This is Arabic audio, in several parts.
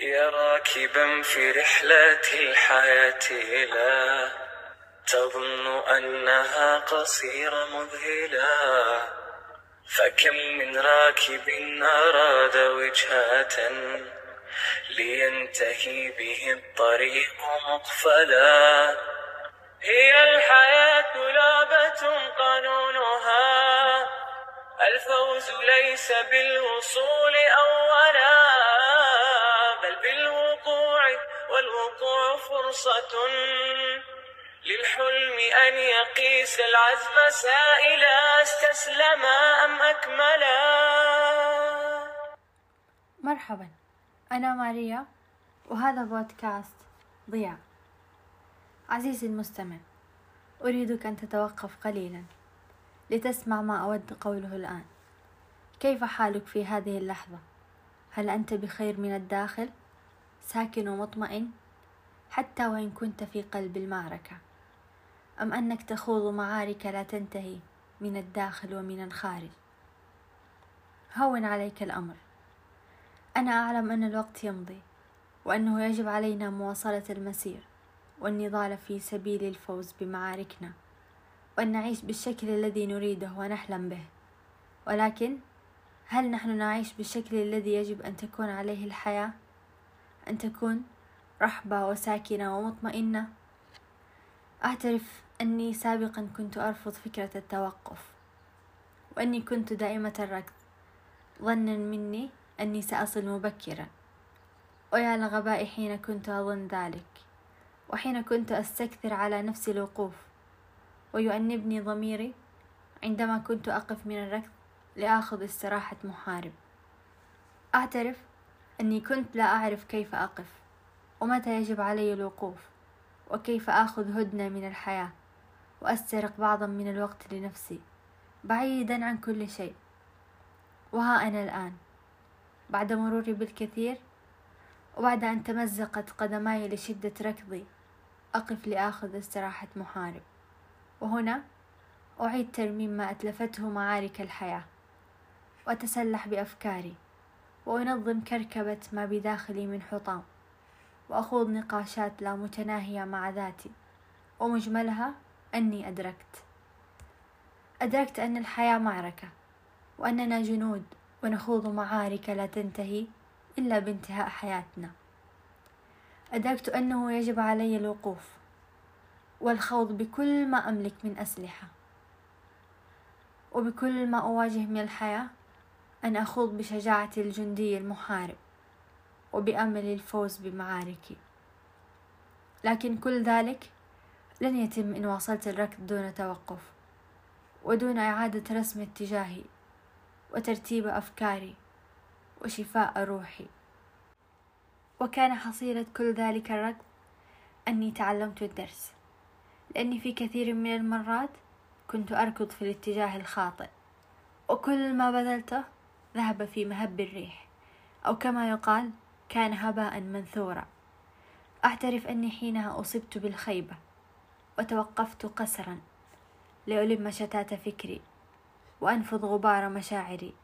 يا راكبا في رحلة الحياة لا تظن أنها قصيرة مذهلة فكم من راكب أراد وجهة لينتهي به الطريق مقفلا هي الحياة لعبة قانونها الفوز ليس بالوصول أولا. والوقوع فرصة للحلم أن يقيس العزم سائلا استسلما أم أكملا. مرحبا أنا ماريا وهذا بودكاست ضياء. عزيزي المستمع أريدك أن تتوقف قليلا لتسمع ما أود قوله الآن. كيف حالك في هذه اللحظة؟ هل أنت بخير من الداخل؟ ساكن ومطمئن حتى وإن كنت في قلب المعركة. أم أنك تخوض معارك لا تنتهي من الداخل ومن الخارج. هون عليك الأمر. أنا أعلم أن الوقت يمضي وأنه يجب علينا مواصلة المسير والنضال في سبيل الفوز بمعاركنا وأن نعيش بالشكل الذي نريده ونحلم به. ولكن هل نحن نعيش بالشكل الذي يجب أن تكون عليه الحياة؟ أن تكون رحبة وساكنة ومطمئنة؟ أعترف أني سابقا كنت أرفض فكرة التوقف وأني كنت دائمة الركض. ظنا مني أني سأصل مبكرا. ويا لغبائي حين كنت أظن ذلك وحين كنت أستكثر على نفسي الوقوف. ويؤنبني ضميري عندما كنت أقف من الركض لآخذ استراحة محارب. أعترف أني كنت لا أعرف كيف أقف ومتى يجب علي الوقوف وكيف آخذ هدنة من الحياة وأسترق بعضا من الوقت لنفسي بعيدا عن كل شيء. وها أنا الآن بعد مروري بالكثير وبعد أن تمزقت قدماي لشدة ركضي أقف لآخذ استراحة محارب. وهنا أعيد ترميم ما أتلفته معارك الحياة وأتسلح بأفكاري. وأنظم كركبة ما بداخلي من حطام وأخوض نقاشات لا متناهية مع ذاتي ومجملها أني أدركت. أدركت أن الحياة معركة وأننا جنود ونخوض معارك لا تنتهي إلا بانتهاء حياتنا. أدركت أنه يجب علي الوقوف والخوض بكل ما أملك من أسلحة وبكل ما أواجه من الحياة أن أخوض بشجاعة الجندي المحارب وبأمل الفوز بمعاركي. لكن كل ذلك لن يتم إن واصلت الركض دون توقف ودون إعادة رسم اتجاهي وترتيب أفكاري وشفاء روحي. وكان حصيلة كل ذلك الركض أني تعلمت الدرس لأني في كثير من المرات كنت أركض في الاتجاه الخاطئ وكل ما بذلته ذهب في مهب الريح أو كما يقال كان هباء منثورا. أعترف أني حينها أصبت بالخيبة وتوقفت قسرا. لألم شتات فكري وأنفض غبار مشاعري.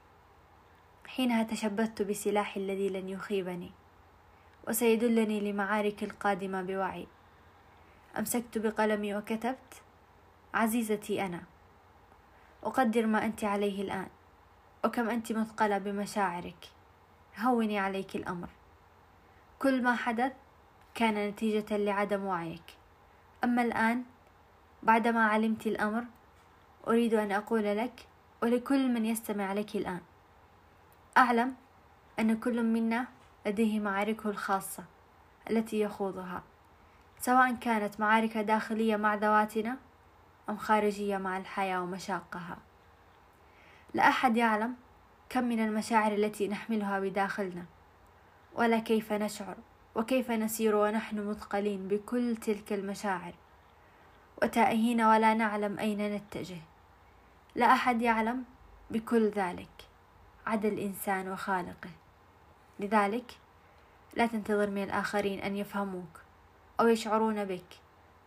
حينها تشبثت بسلاحي الذي لن يخيبني وسيدلني لمعارك القادمة بوعي. أمسكت بقلمي وكتبت عزيزتي أنا أقدر ما أنت عليه الآن. وكم أنت مثقلة بمشاعرك؟ هوني عليك الأمر. كل ما حدث كان نتيجة لعدم وعيك. أما الآن بعدما علمت الأمر أريد أن أقول لك ولكل من يستمع لك الآن. أعلم أن كل منا لديه معاركه الخاصة التي يخوضها سواء كانت معارك داخلية مع ذواتنا أم خارجية مع الحياة ومشاقها. لا أحد يعلم كم من المشاعر التي نحملها بداخلنا ولا كيف نشعر وكيف نسير ونحن مثقلين بكل تلك المشاعر وتائهين ولا نعلم أين نتجه. لا أحد يعلم بكل ذلك عدا الإنسان وخالقه. لذلك لا تنتظر من الآخرين أن يفهموك أو يشعرون بك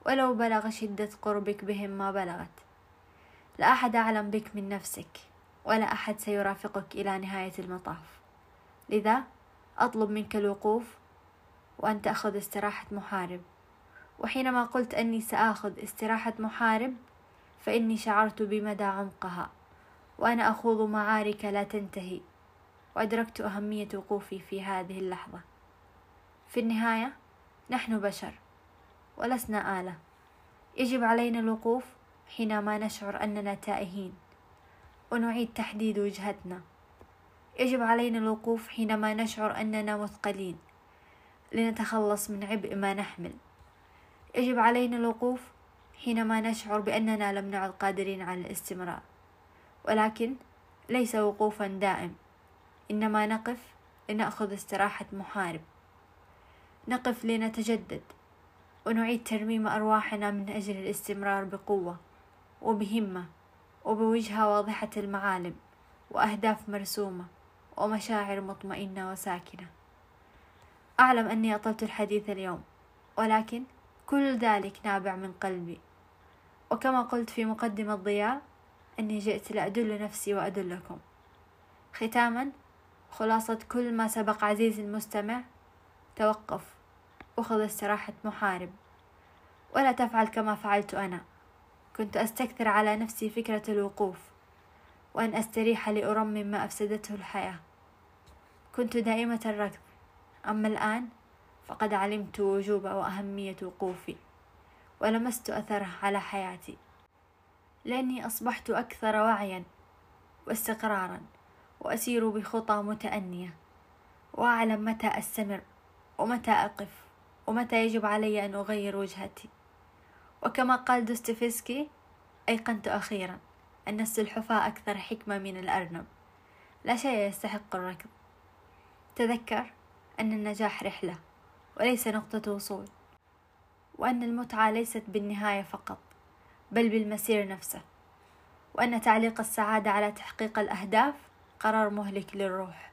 ولو بلغ شدة قربك بهم ما بلغت. لا أحد أعلم بك من نفسك. ولا أحد سيرافقك إلى نهاية المطاف. لذا أطلب منك الوقوف وأن تأخذ استراحة محارب. وحينما قلت أني سآخذ استراحة محارب فإني شعرت بمدى عمقها وأنا أخوض معارك لا تنتهي وأدركت أهمية وقوفي في هذه اللحظة. في النهاية نحن بشر ولسنا آلة. يجب علينا الوقوف حينما نشعر أننا تائهين. ونعيد تحديد وجهتنا. يجب علينا الوقوف حينما نشعر أننا مثقلين. لنتخلص من عبء ما نحمل. يجب علينا الوقوف حينما نشعر بأننا لم نعد قادرين على الاستمرار. ولكن ليس وقوفا دائم. إنما نقف لنأخذ استراحة محارب. نقف لنتجدد. ونعيد ترميم أرواحنا من أجل الاستمرار بقوة وبهمة. وبوجهة واضحة المعالم وأهداف مرسومة ومشاعر مطمئنة وساكنة. أعلم أني أطلت الحديث اليوم ولكن كل ذلك نابع من قلبي. وكما قلت في مقدمة ضياء أني جئت لأدل نفسي وأدلكم. ختاما خلاصة كل ما سبق عزيزي المستمع توقف وخذ استراحة محارب. ولا تفعل كما فعلت أنا. كنت أستكثر على نفسي فكرة الوقوف وأن أستريح لأرمم ما أفسدته الحياة. كنت دائمة الركض أما الآن فقد علمت وجوب وأهمية وقوفي ولمست أثره على حياتي. لأني أصبحت أكثر وعيا واستقرارا وأسير بخطى متأنية. وأعلم متى أستمر ومتى أقف ومتى يجب علي أن أغير وجهتي. وكما قال دوستويفسكي أيقنت أخيرا أن السلحفاة أكثر حكمة من الأرنب. لا شيء يستحق الركض. تذكر أن النجاح رحلة وليس نقطة وصول وأن المتعة ليست بالنهاية فقط بل بالمسير نفسه وأن تعليق السعادة على تحقيق الأهداف قرار مهلك للروح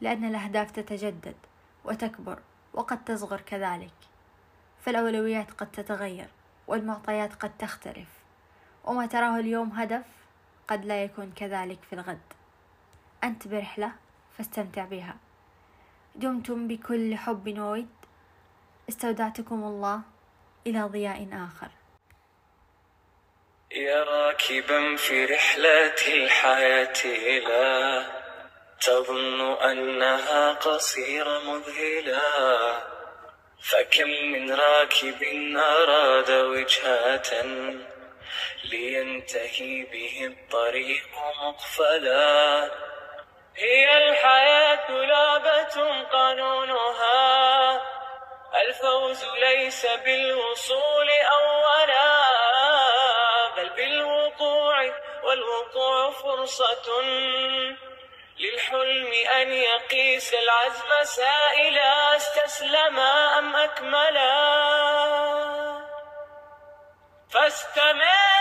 لأن الأهداف تتجدد وتكبر وقد تصغر كذلك. فالأولويات قد تتغير. والمعطيات قد تختلف وما تراه اليوم هدف قد لا يكون كذلك في الغد. أنت برحلة فاستمتع بها. دمتم بكل حب وود استودعتكم الله إلى ضياء آخر. يا راكبا في رحلة الحياة لا تظن أنها قصيرة مذهلة. فكم من راكب أراد وجهة لينتهي به الطريق مقفلا. هي الحياة لعبة قانونها. الفوز ليس بالوصول أولا بل بالوقوع والوقوع فرصة. للحلم أن يقيس العزم سائلا استسلما أم أكملا؟ فاستمر